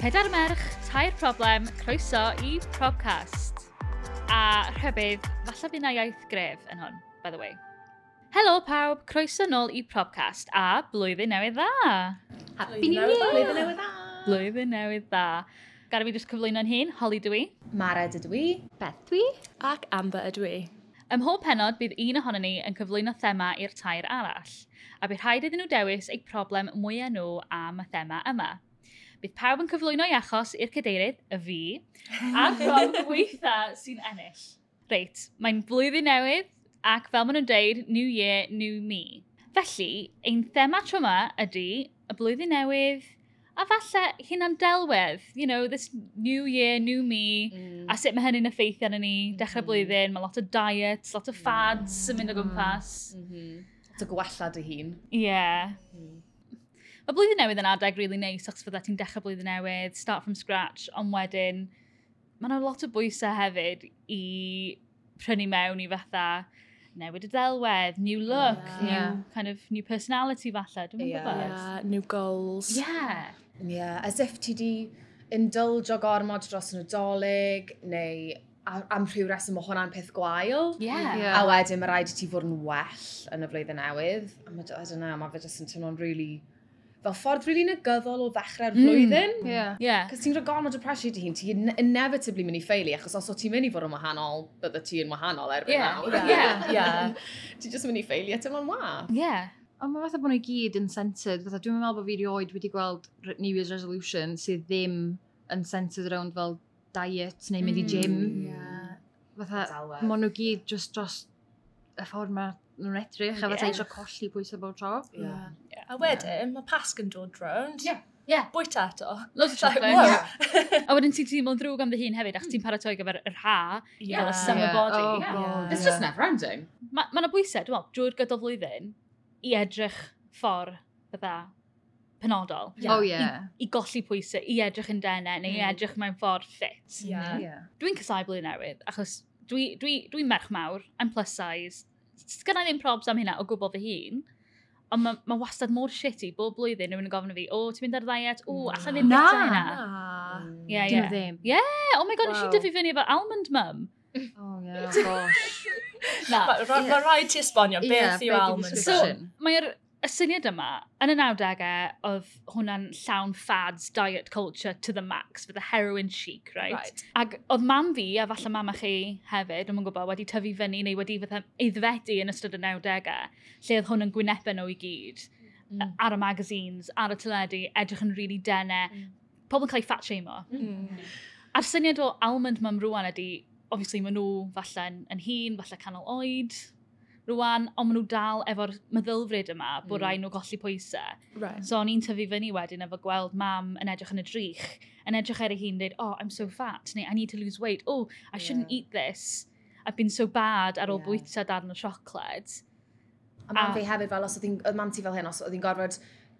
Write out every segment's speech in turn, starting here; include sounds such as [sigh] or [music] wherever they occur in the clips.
Pedair merch, tair problem, croeso i Probcast. A rhybydd, falle fi na iaith gref yn hwn, by the way. Helo pawb, croeso nôl i Probcast a blwyddyn newydd dda! Happy New Year! Blwyddyn newydd dda! Blwyddyn newydd dda. Gara fi jyst cyflwyno'n hun, Holly dwi. Mara dydw i. Beth dwi. Ac Amber ydw i. Ym mhob penod bydd un ohono ni yn cyflwyno thema i'r tair arall, a bydd rhaid iddyn nhw dewis eu problem mwyaf nhw am y thema yma. Bydd pawb yn cyflwyno i achos i'r cadeirydd, y fi, a'r ffordd [laughs] gweitha sy'n ennill. Reit, mae'n blwyddyn newydd ac fel maen nhw'n deud, new year, new me. Felly, ein thema tro yma ydy y blwyddyn newydd, a falle hynna'n delwedd, you know, this new year, new me, mm. a sut mae hynny'n effeithio arno ni, dechrau mm. blwyddyn, mae lot o diets, lot o fads mm. yn mynd o gwmpas. Ah, mm -hmm. Lot o gwella dy hun. Ie. Yeah. Mm y blwyddyn newydd yn adeg really neis, achos fydda ti'n dechrau blwyddyn newydd, start from scratch, ond wedyn, mae yna lot o bwysau hefyd i prynu mewn i fatha newid y delwedd, new look, yeah. new yeah. kind of new personality falle, dwi'n yeah. gwybod. Yeah, new goals. Yeah. Yeah, as if ti di indulge o gormod dros yn odolig, neu am rhyw reswm o hwnna'n peth gwael. Yeah. yeah. A wedyn mae rhaid i ti fod yn well yn y flwyddyn newydd. A mae, I don't know, mae fe jyst yn teimlo'n really fel ffordd rili really negyddol o ddechrau'r flwyddyn. Mm. Yeah. Yeah. Cos ti'n rhoi gormod o pressure dy hun, ti'n inevitably mynd i ffeili, achos os o ti'n mynd i fod yn wahanol, bydde ti'n wahanol erbyn yeah. nawr. Yeah. [laughs] yeah. ti'n just mynd i ffeili at yma'n wath. Yeah. Ond mae fatha bod nhw i gyd yn centred, fatha dwi'n meddwl bod fi rioed wedi gweld New Year's Resolution sydd ddim yn centred around fel diet neu mynd i mm. gym. Mm, yeah. Fatha, mae nhw gyd just dros y ffordd mae nhw'n edrych, a fatha yeah. eisiau colli pwysau bob tro. Yeah. A wedyn, yeah. mae pasg yn dod rownd. Yeah. Yeah. Bwyta eto. Loads o chocolate. Yeah. a wedyn ti'n teimlo'n drwg am dy hun hefyd, ac ti'n paratoi gyfer yr ha yeah. i gael y summer yeah. body. Oh, yeah. Yeah. It's just never ending. Mae ma yna bwysau, dwi'n meddwl, drwy'r gydol flwyddyn, i edrych ffordd fydda penodol. Yeah. Oh, yeah. I, I golli pwysau, i edrych yn denau, neu mm. i edrych mewn ffordd ffit. Yeah. yeah. Dwi'n casau blwyddyn newydd, achos dwi'n dwi, dwi, dwi merch mawr, I'm plus size, sgynna ddim probs am hynna o gwbl fy hun, Ond mae ma wastad mor shitty bob blwyddyn rhywun yn gofyn i fi, o, oh, ti'n mynd ar ddiet? O, oh, allan ddim bita yna. Ie, ie. ddim. Ie, oh my god, wow. nes i dyfu fyny efo almond mum. Oh, yeah, gosh. [laughs] Na. Mae rhaid ti esbonio, beth yw almond mum? So, mae'r y syniad yma, yn y 90au, oedd hwnna'n llawn fads diet culture to the max, fydd y heroin chic, right? right. Ac oedd mam fi, a falle mama chi hefyd, dwi'n gwybod, wedi tyfu fyny neu wedi fatha eiddfedu yn ystod y 90au, lle oedd hwn yn gwynebau nhw i gyd. Mm. Ar y magazines, ar y teledu, edrych yn rili really denau. Mm. Pobl yn cael ei fat shame o. Mm. mm. A'r syniad o almond mam rwan ydy, obviously, maen nhw falle yn, yn hun, falle canol oed, rwan, ond maen nhw dal efo'r meddylfryd yma bod mm. rhaid nhw golli pwysau. Right. So o'n i'n tyfu fyny wedyn efo gweld mam yn edrych yn y drych, yn edrych ar ei hun dweud, oh, I'm so fat, neu I need to lose weight, oh, I shouldn't yeah. eat this, I've been so bad ar ôl yeah. bwyta darn o siocled. A mam fi hefyd fel, os oedd mam ti fel hyn, os oedd hi'n gorfod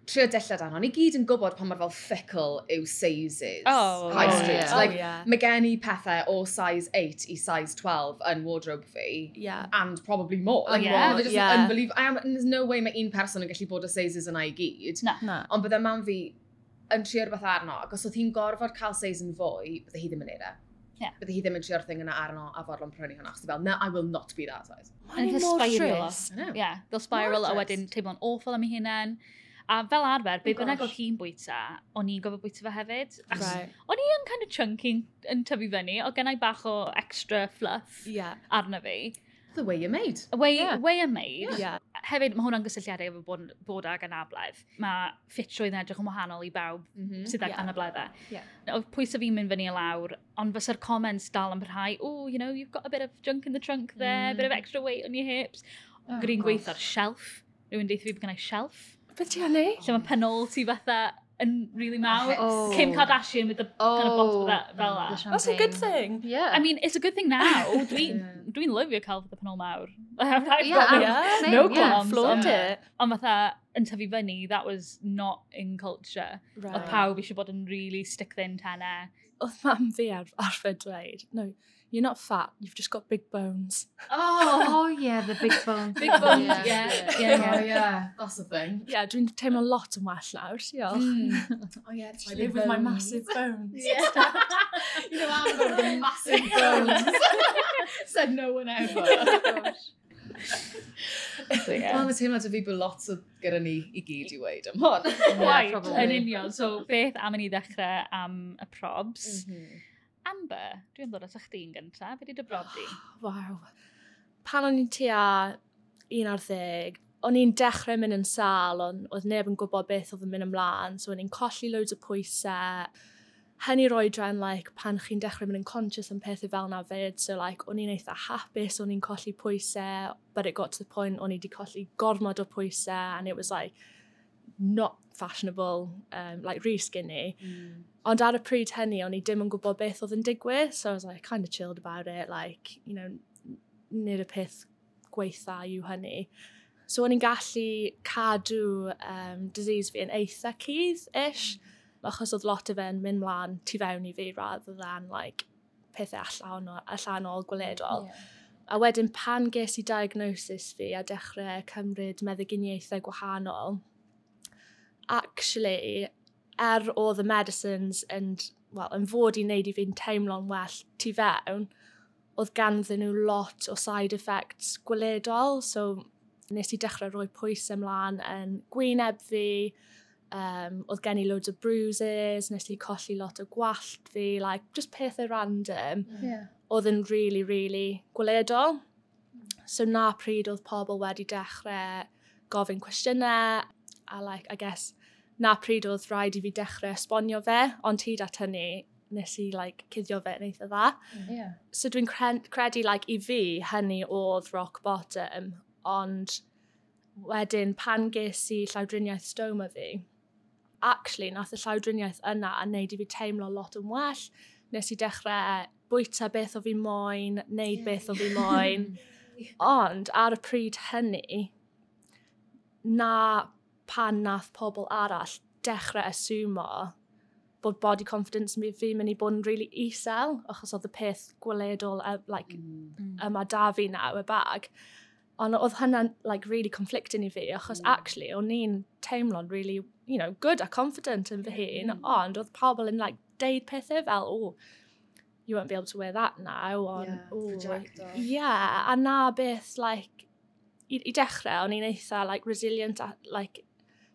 trio dillad dan, ond i gyd yn gwybod pan mae'r fel fickle yw sizes. Oh, high street. Oh, yeah. Like, oh, yeah. mae gen i pethau o size 8 i size 12 yn wardrobe fi. Yeah. And probably more. Oh, like, yeah. Just yeah. unbelievable. I am, there's no way mae un person yn gallu bod o sizes yna i gyd. Na. Na. Ond bydde mam fi yn trio rhywbeth arno, ac os oedd hi'n gorfod cael seis yn fwy, bydde hi ddim yn neud e. Yeah. Bydde hi ddim yn trio'r thing yna arno a fodlon prynu hwnna. Chos fel, no, I will not be that size. Mae'n mor stress. Yeah, they'll spiral a wedyn teimlo'n awful am ei hunain. A fel arfer, be oh bynnag oedd hi'n bwyta, o'n i'n gofod bwyta fe hefyd. Right. O'n i yn kind of chunky yn tyfu fyny, o gennau bach o extra fluff yeah. arna fi. The way you're made. Way, yeah. way you're made. Yeah. Hefyd, mae hwnna'n gysylltiadau efo bod, bod ag anabledd. Mae ffitrwydd yn edrych yn wahanol i bawb mm -hmm. sydd ag yeah. anableddau. Yeah. Oedd pwysau fi'n mynd fyny i lawr, ond fysa'r comments dal yn parhau, oh, you know, you've got a bit of junk in the trunk there, mm. a bit of mm. extra weight on your hips. Oh, Gwyd i'n gweithio'r shelf. Rwy'n deitha fi bod gennau shelf Beth ti anu? Lle mae penol ti fatha yn really mawr. Oh. Kim Kardashian with the oh. kind of bottle that, fel that. That's a good thing. Yeah. I mean, it's a good thing now. [laughs] Dwi'n yeah. dwi lyfio cael fy penol mawr. [laughs] I've, yeah, got no, yeah. no qualms. Yeah, um, flaunt it. Ond fatha, yn tyfu fyny, that was not in culture. Right. Oedd pawb eisiau bod yn really stick thin tenau. Oedd mam fi ar, arfer dweud, no, you're not fat, you've just got big bones. Oh, oh yeah, the big bones. big bones, yeah. Yeah, yeah, yeah. Oh, yeah, that's the thing. Yeah, dwi'n teimlo lot yn well nawr, diolch. Mm. [laughs] Oh yeah, I live with my massive bones. [laughs] yeah. you know, I'm got the massive [laughs] bones. Said no one ever. Oh, gosh. So, yeah. Ond y teimlad fi bod lot o gyda ni i gyd i weid am hon. Waith, [laughs] yn union. So, beth am ni ddechrau am y probs. Mm -hmm. Amber, dwi'n dod at eich di'n gyntaf. Be di dy brob di? [gasps] Waw. Pan o'n i'n tua 11, o'n i'n dechrau mynd yn sal, ond oedd neb yn gwybod beth oedd yn mynd ymlaen. So, o'n i'n colli loads o pwysau hynny roi dren, like, pan chi'n dechrau mynd yn conscious am pethau fel na fyd, so, like, o'n i'n eitha hapus, o'n i'n colli pwysau, but it got to the point o'n i wedi colli gormod o pwysau, and it was, like, not fashionable, um, like, really skinny. Mm. Ond ar y pryd hynny, o'n i dim yn gwybod beth oedd yn digwydd, so I was, like, kind of chilled about it, like, you know, nid y peth gweitha yw hynny. So o'n i'n gallu cadw um, disease fi yn eitha cydd-ish. Mm achos oedd lot o fe'n mynd mlaen tu fewn i fi rather than like, pethau allanol, allanol gweledol. Yeah. A wedyn pan ges i diagnosis fi a dechrau cymryd meddyginiaethau gwahanol, actually, er oedd y medicines yn, well, yn fod i wneud i fi'n teimlo'n well tu fewn, oedd ganddyn nhw lot o side effects gweledol, so nes i dechrau rhoi pwys ymlaen yn gwyneb fi, um, oedd gen i loads o bruises, nes i colli lot o gwallt fi, like, just pethau random, mm-hmm. yeah. oedd yn really, really gweledol. So na pryd oedd pobl wedi dechrau gofyn cwestiynau, a like, I guess, na pryd oedd rhaid i fi dechrau esbonio fe, ond hyd at hynny, nes i like, cuddio fe yn eitha dda. Mm-hmm. Yeah. So dwi'n cre credu like, i fi hynny oedd rock bottom, ond wedyn pan ges i llawdriniaeth stoma fi, actually, nath y llawdriniaeth yna a wneud i fi teimlo lot yn well. Nes i dechrau bwyta beth o fi moyn, wneud yeah. beth o fi moyn. [laughs] Ond ar y pryd hynny, na pan nath pobl arall dechrau asumo bod body confidence mi fi mynd i bod yn really isel, achos oedd y peth gweledol uh, like, mm. yma da fi naw y bag. Ond oedd hynna'n like, really conflicting i fi, achos mm. actually, o'n i'n teimlo'n really you know, good a confident yn fy hun, mm. ond oedd pobl yn, like, deud pethau fel, o, you won't be able to wear that now, on, yeah, o, yeah, a na beth, like, i, i dechrau, o'n i'n eitha, like, resilient, a, like,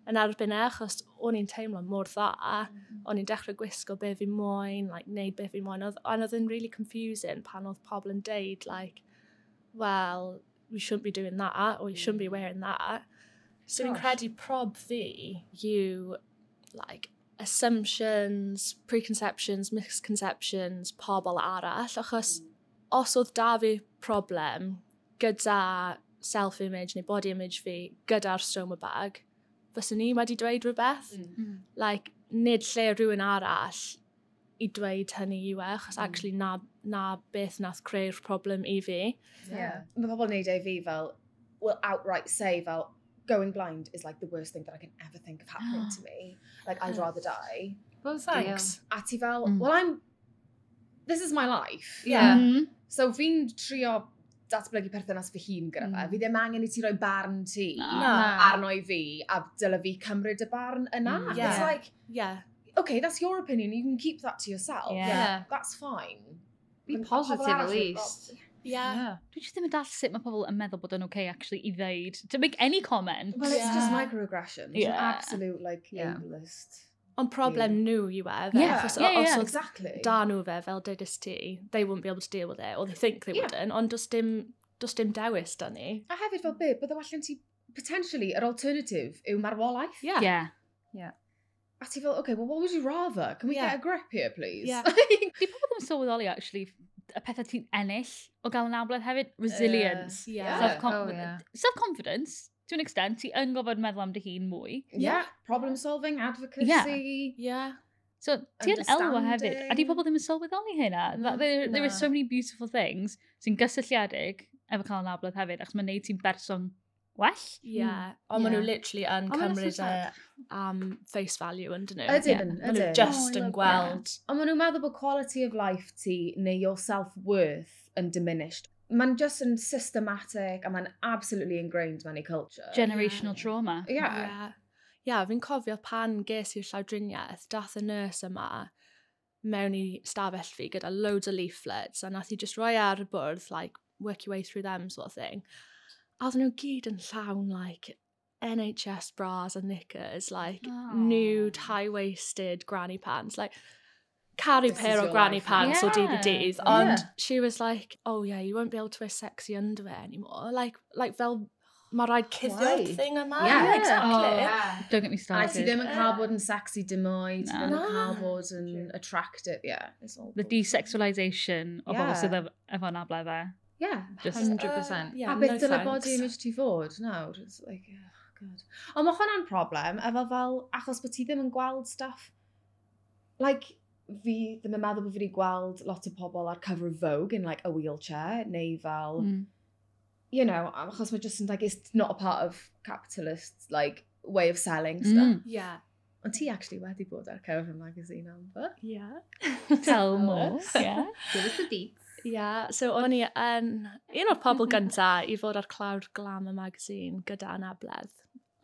yn erbyn e, achos o'n i'n teimlo mor dda, mm. o'n i'n dechrau gwisgo be fi moyn, like, neud be fi moyn, a oedd yn really confusing pan oedd pobl yn deud, like, well, we shouldn't be doing that, or you shouldn't be mm. wearing that, So fi'n credu prob fi yw, like, assumptions, preconceptions, misconceptions, pobl arall, achos mm. os oedd da fi problem gyda self-image neu body image fi gyda'r stoma bag, fyswn ni wedi dweud rhywbeth. Mm. Hmm. Like, nid lle rhywun arall i dweud hynny yw e, achos mm. actually na, na beth nath creu'r problem i fi. Yeah. yeah. Mae pobl yn neud ei fi fel, will outright say fel, going blind is like the worst thing that I can ever think of happening to [gasps] me. Like, I'd rather die. Well, Thanks. A ti fel, mm. well, I'm, this is my life. Yeah. Mm. So fi'n trio datblygu perthynas fy hun gyda fe. Mm. Fi ddim angen i ti roi barn ti no. arno i fi, a dyle fi cymryd y barn yna. Mm. Yeah. It's like, yeah. okay, that's your opinion, you can keep that to yourself. Yeah. yeah. That's fine. Be positive at least. Well, Yeah. Dwi just ddim yn dall sut mae pobl yn meddwl bod yn okay actually i ddeud. To make any comment. Well, it's yeah. just microaggression. Yeah. An absolute, like, yeah. ableist. Ond problem yeah. nhw yw e, fe, yeah. achos yeah, yeah, os oedd exactly. da nhw fe fel dydys ti, they wouldn't be able to deal with it, or they think they yeah. wouldn't, ond does dim, does dim dewis da ni. A hefyd fel be, bydde wallan ti, potentially, yr alternative yw marwolaeth. Yeah. Yeah. yeah. A ti fel, okay, well, what would you rather? Can we yeah. get a grip here, please? Yeah. [laughs] Di pobl ddim sylweddoli, actually, y pethau ti'n ennill o gael yn abledd hefyd. Resilience. Uh, yeah. Self-confidence. Oh, yeah. Self-confidence, to an extent, ti yn gofod meddwl am dy hun mwy. Yeah. Problem solving, advocacy. Yeah. yeah. So, ti yn elwa hefyd. A di pobl ddim yn sylweddoli hynna. No, there, no. there are so many beautiful things sy'n gysylltiedig efo cael yn abledd hefyd, achos mae'n neud ti'n berson well. Ie. Yeah. Ond yeah. maen nhw literally yn o, cymryd e am um, face value yn dyn nhw. Ydyn, yeah. ydyn. nhw just oh, yn gweld. Ond maen nhw'n meddwl bod quality of life ti neu your self-worth yn diminished. Mae'n just yn systematic a mae'n absolutely ingrained mewn ei culture. Generational yeah. trauma. Ie. Yeah. yeah. Ie, yeah, fi'n cofio pan ges i'r llawdriniaeth, dath y nurse yma mewn i stafell fi gyda loads o leaflets a nath i just roi e ar y bwrdd, like, work your way through them sort of thing oedden nhw gyd yn llawn, like, NHS bras and knickers, like, Aww. nude, oh. high-waisted granny pants, like, carry this pair of granny life. pants yeah. or do the Ond yeah. she was like, oh yeah, you won't be able to wear sexy underwear anymore. Like, like fel mae rhaid cuddio thing yma. Yeah, yeah oh, exactly. Oh, yeah. Don't get me started. A ti ddim yn cael bod yn sexy dim oed, Ti ddim yn cael bod yn attractive, yeah. The desexualisation o yeah. bobl sydd efo nablau dde. Yeah, just 100%. Uh, yeah, a beth no dyla bod i'n mynd i fod nawr? It's like, oh god. Ond mae hwnna'n problem, efo fel, achos bod ti ddim yn gweld stuff. Like, fi ddim yn meddwl bod fi wedi gweld lot o pobl ar cover of Vogue in like a wheelchair, neu fel, mm. you know, achos mae just yn like, it's not a part of capitalist, like, way of selling hmm. stuff. Mm. Yeah. Ond ti actually wedi bod ar cover of magazine, Amber? Yeah. Tell, Tell more. yeah. Give us the deets yeah, so o'n i yn un o'r pobl mhm. gynta i fod ar Cloud glam magazine gyda anabledd.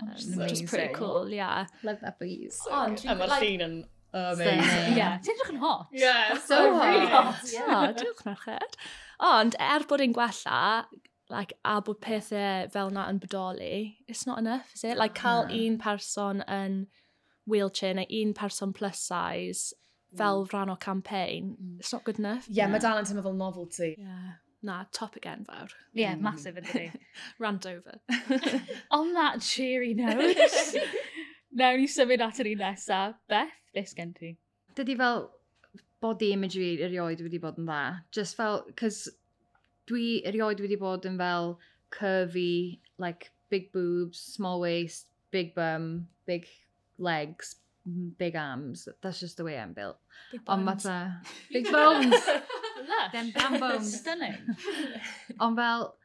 Um, oh, which is pretty cool, yeah. Love that for you. So Ond, a mae'r llun yn amazing. Yeah. Ti'n edrych yn hot. Yeah, so. Really hot. Yeah, dwi'n chwerched. Ond, er bod ein gwella, like, a bod pethau fel na yn bodoli, it's not enough, is it? Like, cael un person yn wheelchair neu un person plus size fel mm. rhan o campaign, mm. it's not good enough. Ie, yeah, yeah. mae dal yn teimlo fel novelty. Yeah. Na, topic enfawr. Ie, yeah, mm. massive ydy. [laughs] Rant over. [laughs] On that cheery note, [laughs] nawr ni symud at yr un nesaf. Beth, beth gen ti? Dydy fel body imagery erioed wedi bod yn dda. Just fel, cos dwi erioed wedi bod yn fel curvy, like big boobs, small waist, big bum, big legs, big arms. That's just the way I'm built. Big bones. Ond fatha... [laughs] Big bones! Them damn bones. [laughs] Stunning. [laughs] Ond fel,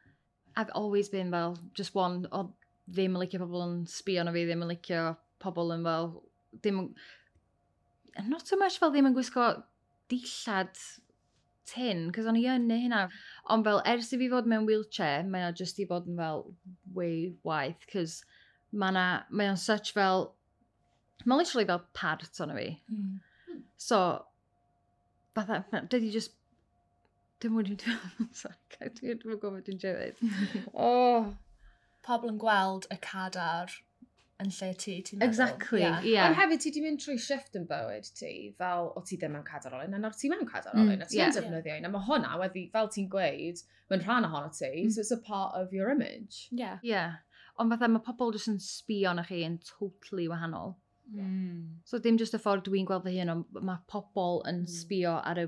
I've always been fel, just one, o ddim yn licio pobl yn sbio na fi, ddim yn licio pobl yn fel, ddim yn... Not so much fel ddim yn gwisgo dillad tin, cos o'n i yn neu hynna. Ond fel, ers i fi fod mewn wheelchair, mae o just i fod yn fel way waith, cos mae o'n such fel Mae literally fel part o'n fi. Mm. So, fatha, dydi just... Dwi'n mwyn i'n dweud, sorry, dwi'n mwyn gwybod dwi'n dweud. [laughs] Oh. Pobl yn gweld y cadar yn lle ti, ti'n meddwl. Exactly. Yeah. Yeah. Ond hefyd ti wedi mynd trwy shift yn bywyd ti, fel o ti ddim mewn cadar olyn, a nawr ti mewn cadar olyn, mm, a ti'n yeah. defnyddio un, a mae hwnna wedi, fel ti'n gweud, mae'n rhan ohono ti, mm. so it's a part of your image. Yeah. Yeah. Ond fatha, mae pobl jyst yn sbio na chi yn totally wahanol. Mm. So dim just y ffordd dwi'n gweld fy hun, ond mae pobl yn mm. sbio ar y,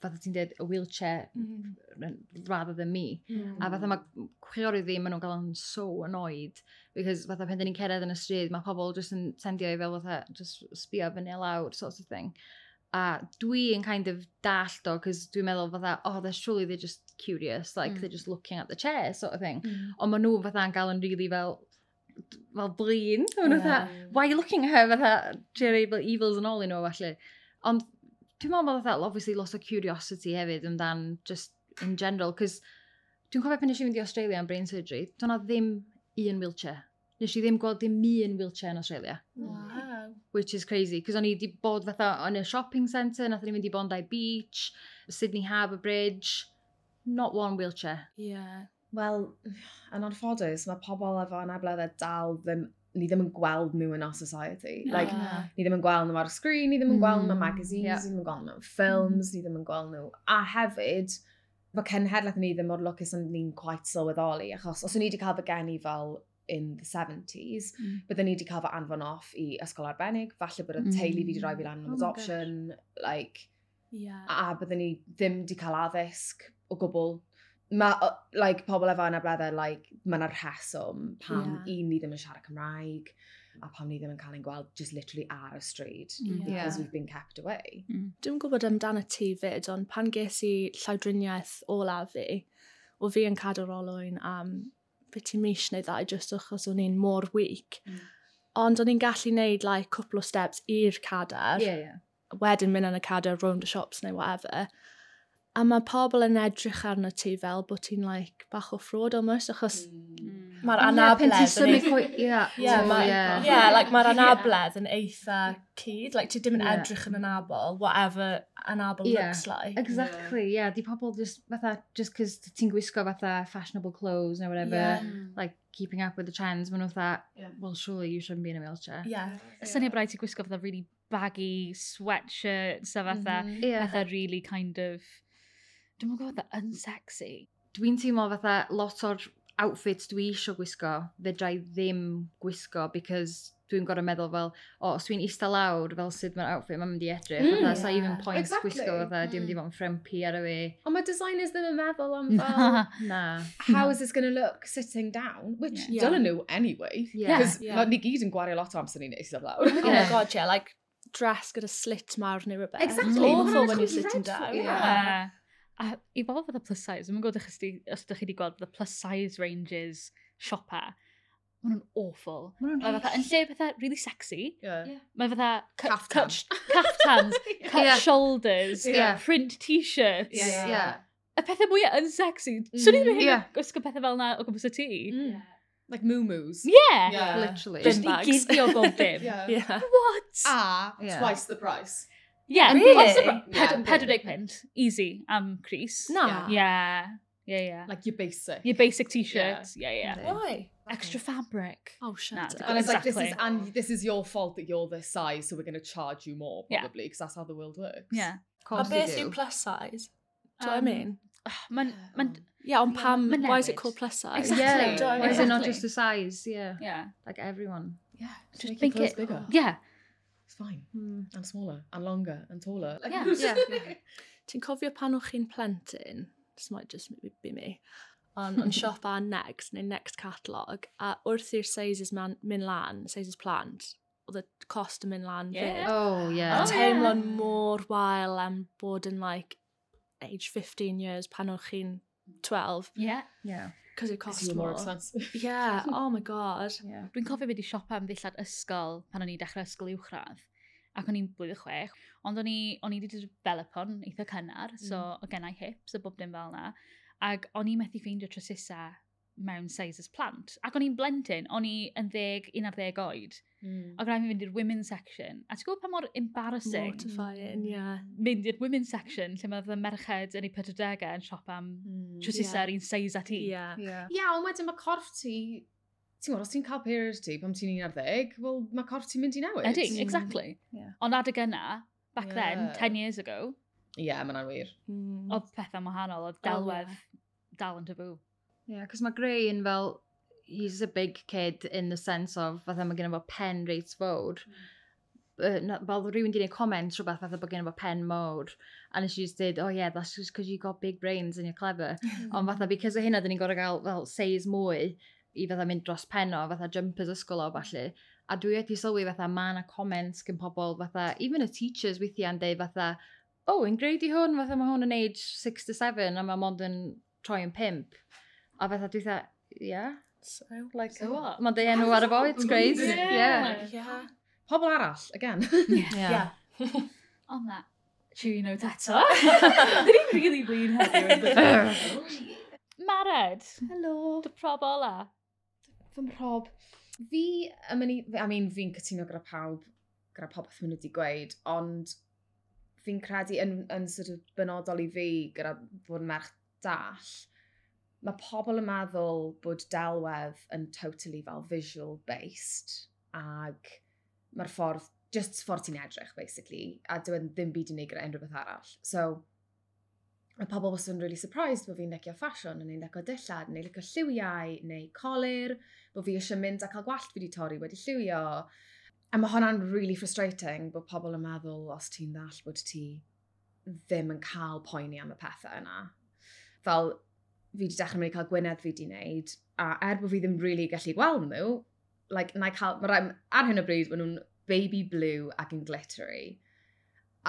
fatha ti'n dweud, y wheelchair mm. rather than me. Mm. A fatha mae hmm. chwiorydd fi, maen nhw'n gael yn so annoyed, because fatha pen ni'n cered yn y stryd, mae pobl just yn sendio i fel fatha, just sbio fyny lawr, sort of thing. A dwi'n kind of dallt o, cos dwi'n meddwl fatha, oh, they're surely they're just curious, like mm. they're hmm. just looking at the chair, sort of thing. Mm. Ond maen nhw fatha'n gael yn really fel, fel blin. Mae'n yeah. why are you looking at her fatha Jerry Evils and all, i nhw falle. Ond dwi'n meddwl bod fatha, obviously, lot of curiosity hefyd amdan just in general, cos dwi'n cofio pan nes i fynd i Australia am brain surgery, do'na ddim un wheelchair. Nes i ddim gweld dim un wheelchair yn Australia. Wow. Which is crazy, cos o'n i wedi bod fatha yn y shopping centre, nath ni fynd i Bondi Beach, Sydney Harbour Bridge, not one wheelchair. Yeah. Wel, [sighs] yn anffodus, mae pobl efo anableddau dal ddim ni ddim yn gweld nhw yn our society. Yeah. Like, ni ddim yn gweld nhw ar y sgrin, ni ddim yn gweld nhw mewn magazines, yeah. ni ddim yn gweld nhw mewn ffilms, mm. ni ddim yn gweld nhw. A hefyd, mae cenhedlaeth ni ddim o'r lwcus yn ni'n quite sylweddoli, achos os o'n i wedi cael fy geni fel in the 70s, mm. byddwn ni wedi cael fy anfon off i ysgol arbennig, falle bod y mm. teulu fi wedi rhoi fi lan am oh adoption, like, yeah. a byddwn ni ddim wedi cael addysg o gwbl mae, like, pobl efo anableddau, like, mae yna rheswm pam yeah. un ni ddim yn siarad Cymraeg a pam ni ddim yn cael ein gweld just literally ar y stryd mm. yeah. because we've been kept away. Mm. Dwi'n gwybod amdano ti fyd, ond pan ges i llawdriniaeth olaf fi, o fi yn cadw rolwyn am beth i mis neu ddau just achos o'n i'n mor weak. Mm. Ond o'n i'n gallu neud like, cwpl o steps i'r cadar, yeah, yeah. wedyn mynd yn y cadar rownd y shops neu whatever. A mae pobl yn edrych arno ti fel bod ti'n like, bach o ffrod almost, achos mm. Mae'r anabledd yn eitha... Ie, like mae'r anabledd yn eitha cyd. Like, ti ddim yn yeah. edrych yn anabl, whatever anabl yeah. looks like. Exactly, yeah. yeah. Di pobl just, fatha, just cos ti'n gwisgo fatha fashionable clothes neu whatever, yeah. Mm. like keeping up with the trends, maen nhw fatha, well, surely you shouldn't be in a wheelchair. Yeah. yeah. Syniad braidd ti'n gwisgo fatha really baggy sweatshirts a fatha, mm -hmm. fatha really kind of Dwi'n mwyn gwybod yn sexy. Dwi'n teimlo fatha lot o'r outfits dwi eisiau gwisgo, fedra i ddim gwisgo, because dwi'n gorau meddwl fel, o, os dwi'n eista lawr, fel sydd mae'r outfit mae'n mynd i edrych, mm, fatha, yeah. sa even points exactly. gwisgo, fatha, mm. dwi'n mynd i mm. fod yn ffrempi ar y fi. Ond mae designers ddim yn meddwl am [laughs] fel, na. how is this going to look sitting down, which yeah. dylen nhw anyway, because yeah. yeah. ni gyd yn gwario lot o amser ni'n eista lawr. Oh my god, yeah, like, dress gyda slit mawr neu rhywbeth. Exactly. It's awful when you're sitting down. Yeah. yeah. A i bobl fydd plus size, dwi'n gwybod os ydych chi wedi gweld the plus size ranges siopa, maen nhw'n awful. Maen nhw'n fatha, yn lle fatha really sexy, yeah. mae fatha... Caftans. Caftans, [laughs] cut yeah. shoulders, yeah. print t-shirts. Yeah, yeah. yeah. Y pethau mwyaf yn sexy. Mm. Swn i'n mynd yeah. gwisgo pethau fel na o gwmpas y tŷ. Mm. Like moo-moos. Yeah. yeah. Literally. Just i gyddio bob dim. [laughs] yeah. What? A, yeah. twice the price. Yeah, really? Yeah, pedwardeg pint. Easy am Cris. Na. Yeah. Yeah, yeah. Like your basic. Your basic t-shirt. Yeah, yeah. yeah. Why? Extra fabric. Oh, shut nah, up. And it's exactly. like, this is, and this is your fault that you're this size, so we're going to charge you more, probably, because yeah. that's how the world works. Yeah. A beth yw plus size? Do um, I mean? Man, man, yeah, on Pam, why is it called plus size? Exactly. [laughs] Yeah, yeah. why is it not just the size? Yeah. Yeah. Like everyone. Yeah. Just, just make, make it, it bigger. Yeah it's fine. Mm. And smaller, and longer, and taller. Like, yeah, yeah, [laughs] yeah. Ti'n cofio pan o'ch chi'n plentyn? This might just be me. On, on shop a Next, neu Next Catalog, a wrth i'r sizes man, mynd lan, sizes plant, oedd y cost yn mynd lan yeah. fyd. Oh, yeah. A oh, teimlo'n yeah. mor wael am bod yn like age 15 years pan o'ch chi'n 12. Yeah. Yeah. Cos it cost more. more expensive. [laughs] [laughs] yeah, oh my god. Yeah. Dwi'n cofio fi wedi siopa am ddillad ysgol pan o'n i dechrau ysgol uwchradd. Ac o'n i'n blwyddyn chwech. Ond o'n i, on i wedi developon eitha cynnar, so mm. o gennau hips a bob dim fel na. Ac o'n i methu ffeindio trysisa mewn sizes plant. Ac o'n i'n blentyn, o'n i yn ddeg, un ar ddeg oed. Mm. Ac o'n i'n mynd i'r women's section. A ti'n gwybod pa mor embarrassing? Mortifying, ie. Yeah. Mynd i'r women's section, lle mae fy merched yn ei 40 yn siop am mm, trwsusau yeah. un size at i. Ie, yeah. yeah. yeah, ond wedyn mae corff ti... Ti'n gwybod, os ti'n cael period ti pam ti'n un ar ddeg, wel mae corff ti'n mynd i newid. Ydy, mm. exactly. Yeah. Ond adeg yna, back yeah. then, 10 years ago... Ie, yeah, mae'n wir. Mm. Oedd hmm. pethau wahanol, oedd oh, delwedd oh, yeah. dal yn tabw. Yeah, cos mae Gray yn fel, he's a big kid in the sense of, fatha mae gen fo pen reit fawr. Mm fel rhywun di wneud comment rhywbeth fatha bod gen fo pen mawr. And she just did, oh yeah, that's just because you got big brains and you're clever. [laughs] Ond fatha, because o hynna, dyn ni'n gorau gael fel says mwy i fatha mynd dros pen o, fatha jumpers ysgol o falle. A dwi wedi sylwi fatha, mae yna comments gen pobl fatha, even y teachers weithiau'n yn dweud fatha, oh, yn greu di hwn, fatha mae hwn yn age 6 to 7 a mae mond yn troi yn 5. A fatha dwi dda, yeah. So, like, so what? Mae'n dy enw ar y fo, it's great. Yeah. yeah. yeah. Pobl arall, again. [laughs] yeah. [laughs] yeah. [laughs] On that cheery note eto. Dyn ni'n really blin heddiw. Mared. Helo. Dy prob ola. Fy mhrob. Fi, I mean, fi'n cytuno gyda pawb, gyda popeth maen nhw wedi gweud, ond fi'n credu yn, yn sort of benodol i fi gyda bod yn merch dall, mae pobl yn meddwl bod delwedd yn totally fel visual based ag mae'r ffordd, just ffordd ti'n edrych basically a dwi e ddim byd yn ei gyda unrhyw beth arall. So, mae pobl was yn really surprised bod fi'n licio ffasiwn, neu'n licio dillad, neu licio lliwiau, neu colir, bod fi eisiau mynd a cael gwallt fi wedi torri wedi lliwio. A mae hwnna'n really frustrating bod pobl yn meddwl os ti'n ddall bod ti ddim yn cael poeni am y pethau yna. Fel fi wedi dechrau mynd i cael Gwynedd fi wedi wneud, a er bod fi ddim really gallu gweld nhw, like, na i cael, mae rai, ar hyn o bryd, maen nhw'n baby blue ac yn glittery.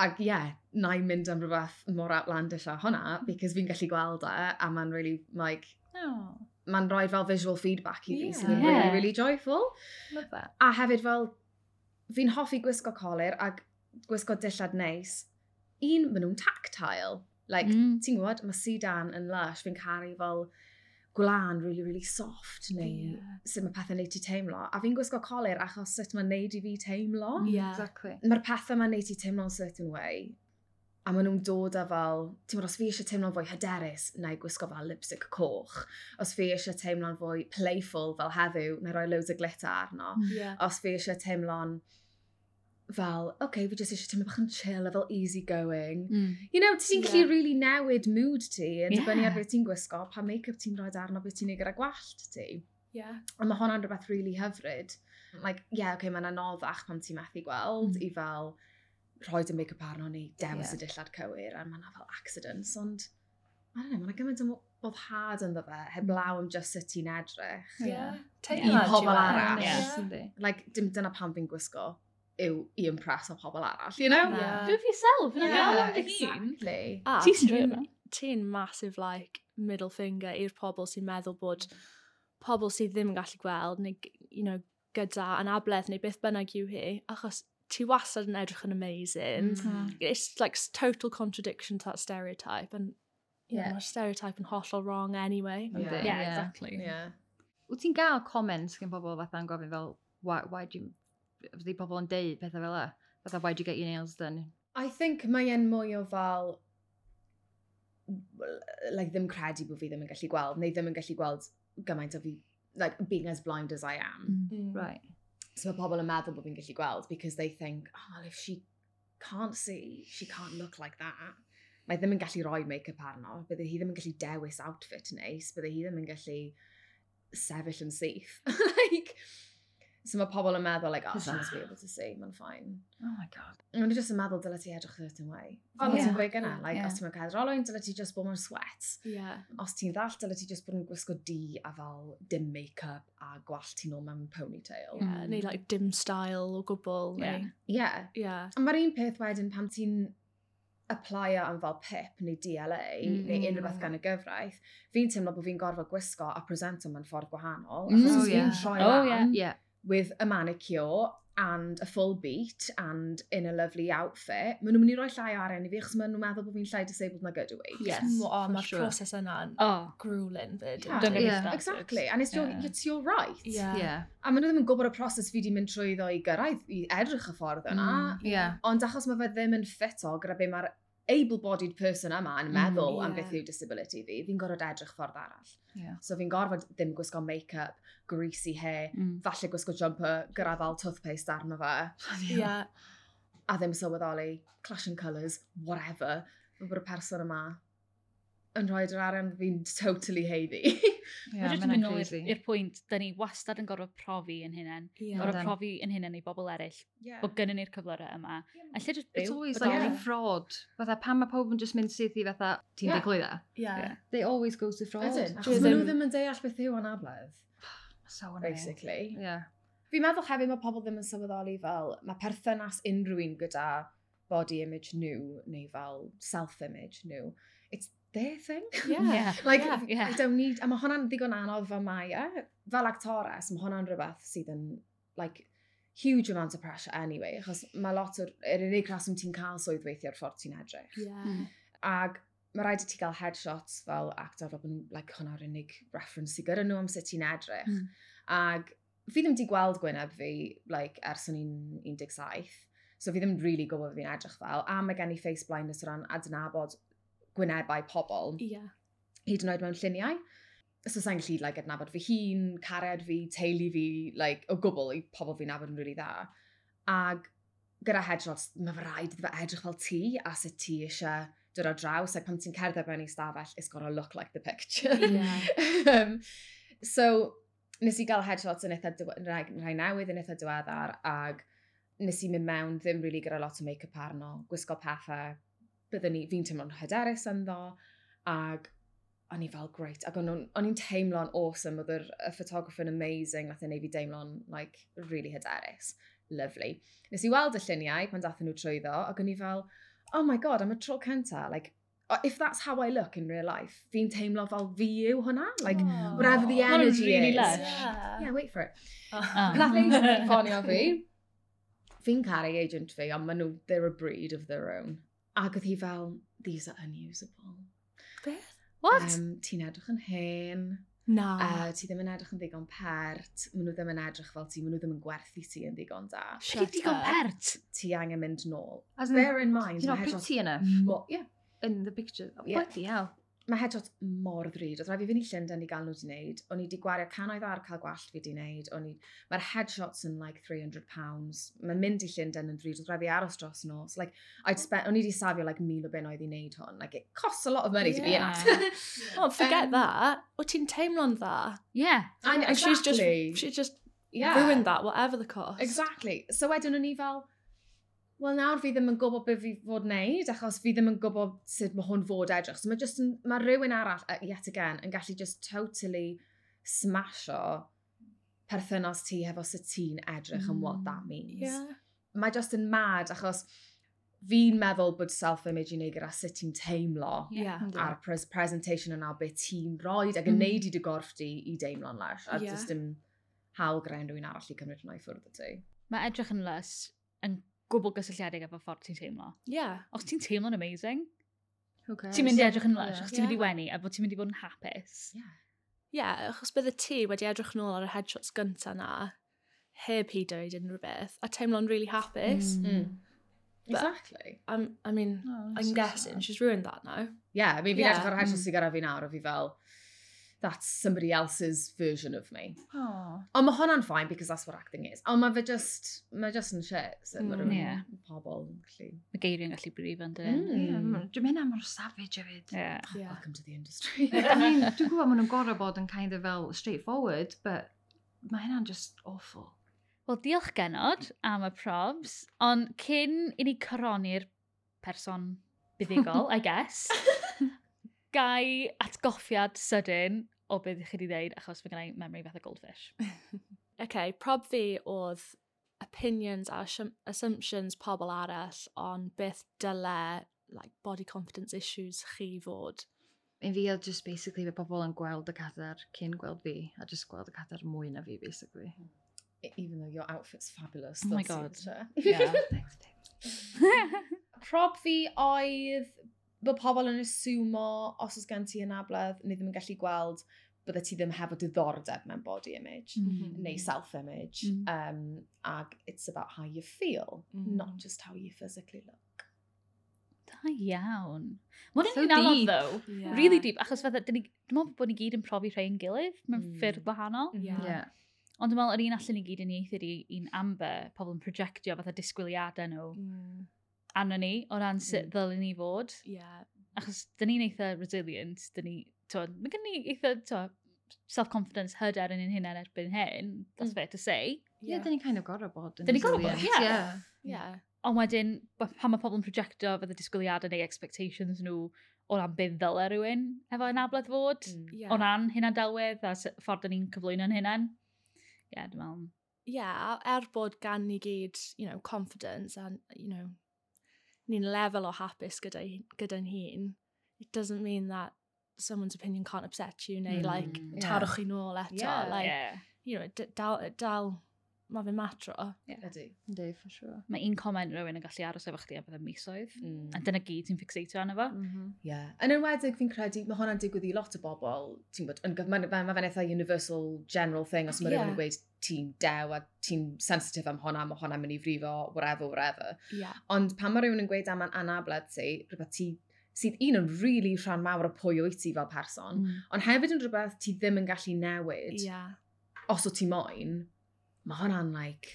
Ac ie, yeah, na i mynd am rhywbeth mor outlandish a hwnna, because fi'n gallu gweld e, a mae'n really, like, oh. mae'n rhoi fel visual feedback i fi, yeah. sy'n so yeah. really, really joyful. Love that. A hefyd fel, fi'n hoffi gwisgo colir ac gwisgo dillad neis. Un, maen nhw'n tactile Like, mm. ti'n gwybod, mae sudan yn lush, fi'n caru fel gwlan really, really soft neu yeah. sut mae pethau'n neud ti teimlo. A fi'n gwisgo colir achos sut mae'n neud i fi teimlo. Yeah. Exactly. Mae'r pethau mae'n neud i teimlo'n certain way a maen nhw'n dod â fel, ti'n gwybod, os fi eisiau teimlo'n fwy hyderus, na i gwisgo fel lipstick coch. Os fi eisiau teimlo'n fwy playful fel heddiw, na roi loads o glitter arno. Mm. Yeah. Os fi eisiau teimlo'n fel, oce, okay, fi jyst eisiau tymlo bach yn chill a fel easy going. Mm. You know, ti'n gallu yeah. really newid mood ti yn yeah. dibynnu ar beth ti'n gwisgo, pa make-up ti'n rhoi arno beth ti'n neud gyda gwallt ti. Yeah. A mae hwnna'n rhywbeth really hyfryd. Like, yeah, okay, mae'n anoddach pan ti'n methu gweld mm. i fel rhoi dy make-up arno ni, dewis yeah. y dillad cywir, a mae'n fel accidents, ond... I don't know, mae'n gymaint o boddhad ynddo fe, heblaw mm. am just sut ti'n edrych. Yeah. yeah. I pobl e. arall. Yeah. Like, dim dyna pan fi'n gwisgo yw i impress o pobl arall, you know? Yeah. Do it for yourself. Yeah, yeah exactly. Ah, A ti'n massive, like, middle finger i'r pobl sy'n meddwl bod mm. pobl sydd ddim yn gallu gweld, neu, you know, gyda anabledd neu beth bynnag yw hi, achos ti wastad yn edrych yn amazing. Mm -hmm. It's like total contradiction to that stereotype, and yeah. yeah. mae'r stereotype yn hollol wrong anyway. Yeah, yeah, yeah. exactly. Yeah. Wyt ti'n gael comments gen pobl fatha'n gofyn fel, why, why do you fyddi pobl yn deud pethau fel e? Fatha, do you get your nails done? I think mae e'n mwy o fel like, ddim credu bod fi ddim yn gallu gweld, neu ddim yn gallu gweld gymaint o fi, like, being as blind as I am. Mm. mm. Right. So mae pobl yn meddwl bod fi'n gallu gweld, because they think, oh, well, if she can't see, she can't look like that. Mae ddim yn gallu rhoi make-up arno, bydde hi ddim yn gallu dewis outfit neis, bydde hi ddim yn gallu sefyll yn syth. [laughs] like, So mae pobl yn meddwl, like, oh, she must be able to see, mae'n fine. Oh my god. Mae'n just yn meddwl dyle ti edrych certain way. Ond yeah. ti'n gweud gyna, like, yeah. os ti'n mynd cael rolwyn, dyle ti just bod mewn sweat. Yeah. Os ti'n ddall, dyle ti just bod yn gwisgo di a fel dim make-up a gwallt ti'n ôl mewn ponytail. Yeah, mm. neu like dim style o gwbl. Yeah. Neu... Yeah. yeah. Ond mae'r un peth wedyn pam ti'n applio e am fel PIP neu DLA mm. neu unrhyw beth gan y gyfraith, fi'n teimlo bod fi'n gorfod gwisgo a presento mewn ffordd gwahanol. Mm. Achos oh, oh, yeah. fi'n troi oh, lan. Yeah. yeah with a manicure and a full beat and in a lovely outfit, maen nhw'n mynd i roi llai ar enw fi achos maen nhw'n meddwl bod fi'n llai disabled na gydw i. Yes, o, oh, mae'r sure. proses yna'n oh. grueling fyd. Yeah, yeah. yeah. exactly, and it's your, yeah. it's your right. Yeah. yeah. A maen nhw ddim yn gwybod y proses fi wedi mynd trwy ddo i gyrraedd i edrych y ffordd yna, mm, yeah. ond achos mae fe ddim yn ffito gyda be mae'r able-bodied person yma yn meddwl mm, yeah. am beth yw disability fi, fi'n gorfod edrych ffordd arall. Yeah. So fi'n gorfod ddim gwisgo make-up, greasy hair, mm. falle gwisgo jumper, grafal toothpaste arno fe. Yeah. A ddim sylweddoli, clash in colours, whatever. Fe bod y person yma yn rhoi yr arian fi'n totally heiddi. yeah, Mae'n mynd nôl i'r pwynt, da ni wastad yn gorfod profi yn hynny'n. Yeah, gorfod profi yn hynny'n i bobl eraill. Yeah. Bod gynnu ni'r cyflwyrau yma. Yeah. A lle just byw. It's always like yeah. fraud. Fatha pan mae pob yn just mynd syth i fatha, ti'n yeah. diglydd yeah. yeah. They always go to fraud. Achos maen nhw ddim yn deall beth yw anabledd. [sighs] so annoying. Basically. Yeah. Fi'n meddwl hefyd mae pobl ddim yn sylweddoli fel, mae perthynas unrhyw un gyda body image nhw neu fel self-image nhw. It's their thing. [laughs] Yeah. yeah. like, yeah, yeah. I don't need... A mae hwnna'n ddigon anodd fel mae e. Fel actores, mae hwnna'n rhywbeth sydd yn, like, huge amount of pressure anyway, achos mae lot o'r... Yr unig rhaswm ti'n cael swydd weithio'r ffordd ti'n edrych. Yeah. Mm. Ag mae rhaid i ti gael headshots fel actor fel bod like, hwnna'r unig reference sydd gyda nhw am sut ti'n edrych. Mm. Ag fi ddim wedi gweld Gwyneb fi like, ers o'n 17. So fi ddim really gwybod fi'n edrych fel. A mae gen i face blindness o ran adnabod gwynebau pobl. Ie. Yeah. Hyd yn oed mewn lluniau. So sa'n gallu like, adnabod fy hun, cared fi, teulu fi, like, o gwbl i pobl fi'n nabod yn rili really dda. Ag gyda headshots, mae fy rhaid iddo fe edrych fel ti a sut ti eisiau dod o draws. Like, pan ti'n cerdded mewn i stafell, it's gotta look like the picture. [laughs] Yeah. um, so, nes i gael headshots yn eitha rhai newydd yn eitha diweddar, ag nes i mynd mewn ddim really gyda lot o make-up arno, gwisgo pethau, byddwn ni, fi'n teimlo'n hyderus ynddo, ac o'n i fel great, ac o'n i'n teimlo'n awesome, oedd yr y photographer yn amazing, nath ei wneud fi deimlo'n like, really hyderus, lovely. Nes i weld y lluniau pan dathyn nhw trwyddo, ac o'n i fel, oh my god, am y tro cynta, like, if that's how I look in real life, fi'n teimlo fel fi yw hwnna. Like, oh, whatever the energy really is. Lush. Yeah. yeah, wait for it. [laughs] Oh. Nath ei ffonio fi. Fi'n caru agent fi, ond maen nhw, they're a breed of their own. Ac oedd hi fel, these are unusable. Beth? What? Um, ti'n edrych yn hen. Na. Uh, ti ddim yn edrych yn ddigon pert. Maen nhw ddim yn edrych fel ti. Maen nhw ddim yn gwerthu ti yn ddigon da. Shut up. digon pert? Ti angen mynd nôl. As Bear in mind. You're not pretty enough. Mo yeah. In the picture. Oh, yeah. Bloody hell mae headshot mor ddrud. Oedd rhaid fi fynd i Llundain i gael nhw wedi wneud. O'n i wedi gwario canoedd ar cael gwallt fi wedi wneud. I... Mae'r headshots yn like 300 pounds. Mae'n mynd i Llundain yn ddrud. Oedd rhaid fi aros dros nos. Like, I'd oh. spent, o'n i wedi safio like, mil o bunnoedd i wneud hwn. Like, it costs a lot of money yeah. to be an actor. [laughs] oh, forget um, that. O ti'n teimlo'n dda? Yeah. And, exactly. She's just, she's just yeah. ruined that, whatever the cost. Exactly. So wedyn o'n i fel, wel nawr fi ddim yn gwybod beth fi fod wneud, achos fi ddim yn gwybod sut mae hwn fod edrych. So mae, just yn, mae rhywun arall, yet again, yn gallu just totally smasho perthynas ti hefo sut ti'n edrych mm. and what that mm, means. Yeah. Mae just yn mad, achos fi'n meddwl bod self-image i wneud gyda sut ti'n teimlo yeah. a'r pres presentation yna beth ti'n roed ac yn mm. neud i dy gorff di i deimlo'n lais. A yeah. just dim hawl gwneud rhywun arall i cymryd hwnna i ffwrdd o ti. Mae edrych yn lys yn gwbl gysylltiedig efo ffordd ti'n teimlo. Ie. Yeah. Os ti'n teimlo'n amazing, okay. ti'n mynd i edrych yn lush, yeah. os ti'n mynd i wenu, a bod ti'n mynd i fod yn hapus. Ie, yeah. yeah, achos bydde ti wedi edrych nôl ar y headshots gynta na, heb hi dweud unrhyw beth, a teimlo'n really hapus. Mm. Mm. Exactly. I'm, I mean, oh, I'm so guessing sad. she's ruined that now. Yeah, I mean, fi'n yeah. edrych ar headshots mm. sy'n gyda fi nawr, a fi fel, that's somebody else's version of me. Oh. Ond mae hwnna'n fine because that's what acting is. Ond mae fe just, mae just yn shit. So mm, mae yeah. pobl yn gallu... Mae geiriau'n gallu brif yn dyn. Dwi'n mynd am o'r savage hefyd. Yeah. Ah, yeah. Welcome to the industry. I [laughs] mean, dwi'n gwybod maen nhw'n gorau bod yn kind of fel straightforward, but mae hynna'n just awful. Wel, diolch genod am y probs, ond cyn i ni coroni'r person [laughs] buddigol, I guess, gai atgoffiad sydyn o beth chi wedi dweud, achos fe gennau memory fath o goldfish. [laughs] okay, prob fi oedd opinions a assumptions pobl arall on beth dyle like, body confidence issues chi fod. I fi oedd just basically fe pobl yn gweld y cadar cyn gweld fi, a just gweld y cadar mwy na fi, basically. E, even though your outfit's fabulous. Oh my god. It, [laughs] yeah. Thanks, babe. [laughs] Prob fi oedd bod pobl yn aswmo os oes gen ti anabledd neu ddim yn gallu gweld bydde ti ddim hefo diddordeb mewn body image mm -hmm. neu self-image. Mm -hmm. um, ag it's about how you feel, mm -hmm. not mhm. just how you physically look. Da iawn. Mae'n so deep. Anodd, though. Yeah. Really deep. Achos fydda, dyn ni, dwi'n meddwl bod ni gyd yn profi rhai yn gilydd mewn mm. ffyrdd gwahanol. Mhm. Yeah. yeah. Ond dwi'n meddwl, yr un allan ni gyd yn ieithi i un amber, pobl yn projectio fatha disgwyliadau nhw. Mm anna ni o ran hmm. sut mm. ddylen ni fod. Yeah. Achos dyn ni'n eitha resilient, dyn ni, twod, mae gen ni eitha, twod, self-confidence hyder yn un hunain erbyn hyn, that's mm. fair to say. Yeah, dyn ni'n kind of gorau bod yn Dyn ni'n gorau bod, yeah. yeah. yeah. Ond wedyn, pan mae pobl yn projectio fydde disgwyliadau neu expectations nhw o ran beth ddyle rhywun efo anabledd fod, mm. yeah. o ran hynna delwedd a ffordd ni'n cyflwyno'n hynna'n. Ie, yeah, dwi'n meddwl. Yeah, er bod gan ni gyd, you know, confidence and, you know, ni'n lefel o hapus gyda'n hun, it doesn't mean that someone's opinion can't upset you neu mm, like yeah. tarwch chi nôl eto. Yeah, like, yeah. you know, dal, dal mae fe'n matro. Ydy. Ydy, for sure. Mae un comment rhywun yn gallu aros efo chdi am fydda misoedd. Mm. A dyna gyd ti'n fixeitio arno fo. Mm yeah. Yn enwedig fi'n credu, mae hwnna'n digwydd i lot o bobl. Ti'n bod, mae ma fe'n eitha universal general thing os mae yeah. rhywun yn gweud ti'n dew a ti'n sensitif am hwnna, mae hwnna'n mynd i frifo, whatever, whatever. Yeah. Ond pan mae rhywun yn gweud am anabledd ti, rhywbeth ti sydd un o'n rili really rhan mawr o pwy wyt ti fel person, mm. ond hefyd yn rhywbeth ti ddim yn gallu newid yeah. os o ti moyn, mae hwnna'n like,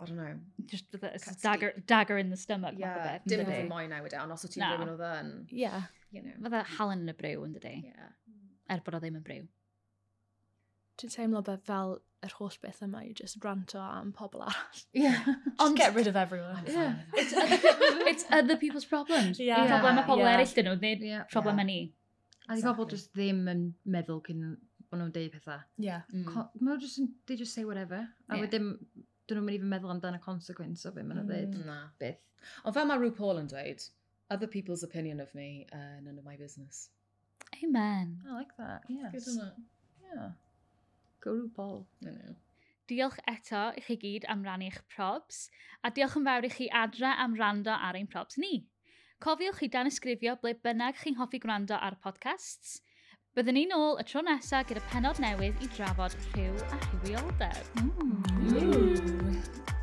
I don't know. Just with a dagger, dagger in the stomach. Yeah, dim oedd fy moyn awyd ond os o ti'n no. rhywun o ddyn. Yeah. You know. Fydda halen yn y brew yn dydi. Yeah. Er bod o ddim yn brew. Dwi'n teimlo bod fel yr holl beth yma i just ranto am pobl arall. [laughs] Yeah. just get rid of everyone. Yeah. it's, other, [laughs] it's other people's problems. Yeah. Problem yeah. pobl yeah. eraill dyn nhw, nid yeah. problem yeah. ni. A di pobl just ddim yn meddwl cyn bod nhw'n deud pethau. Yeah. Mm. Mae just, they just say whatever. A yeah. wedyn, dyn nhw'n mynd i fy meddwl amdano consequence o fe, maen nhw'n mm. dweud. Na. Beth. Ond fel mae RuPaul yn dweud, other people's opinion of me, uh, none of my business. Amen. I like that, yes. Good isn't it? Yeah. Go RuPaul. I know. Diolch eto i chi gyd am rannu eich probs, a diolch yn fawr i chi adra am rando ar ein probs ni. Cofiwch i dan ysgrifio ble bynnag chi'n hoffi gwrando ar podcasts, Byddwn ni'n ôl y tro nesaf gyda penod newydd i drafod rhyw a rhywioldeb. Mm. Mm.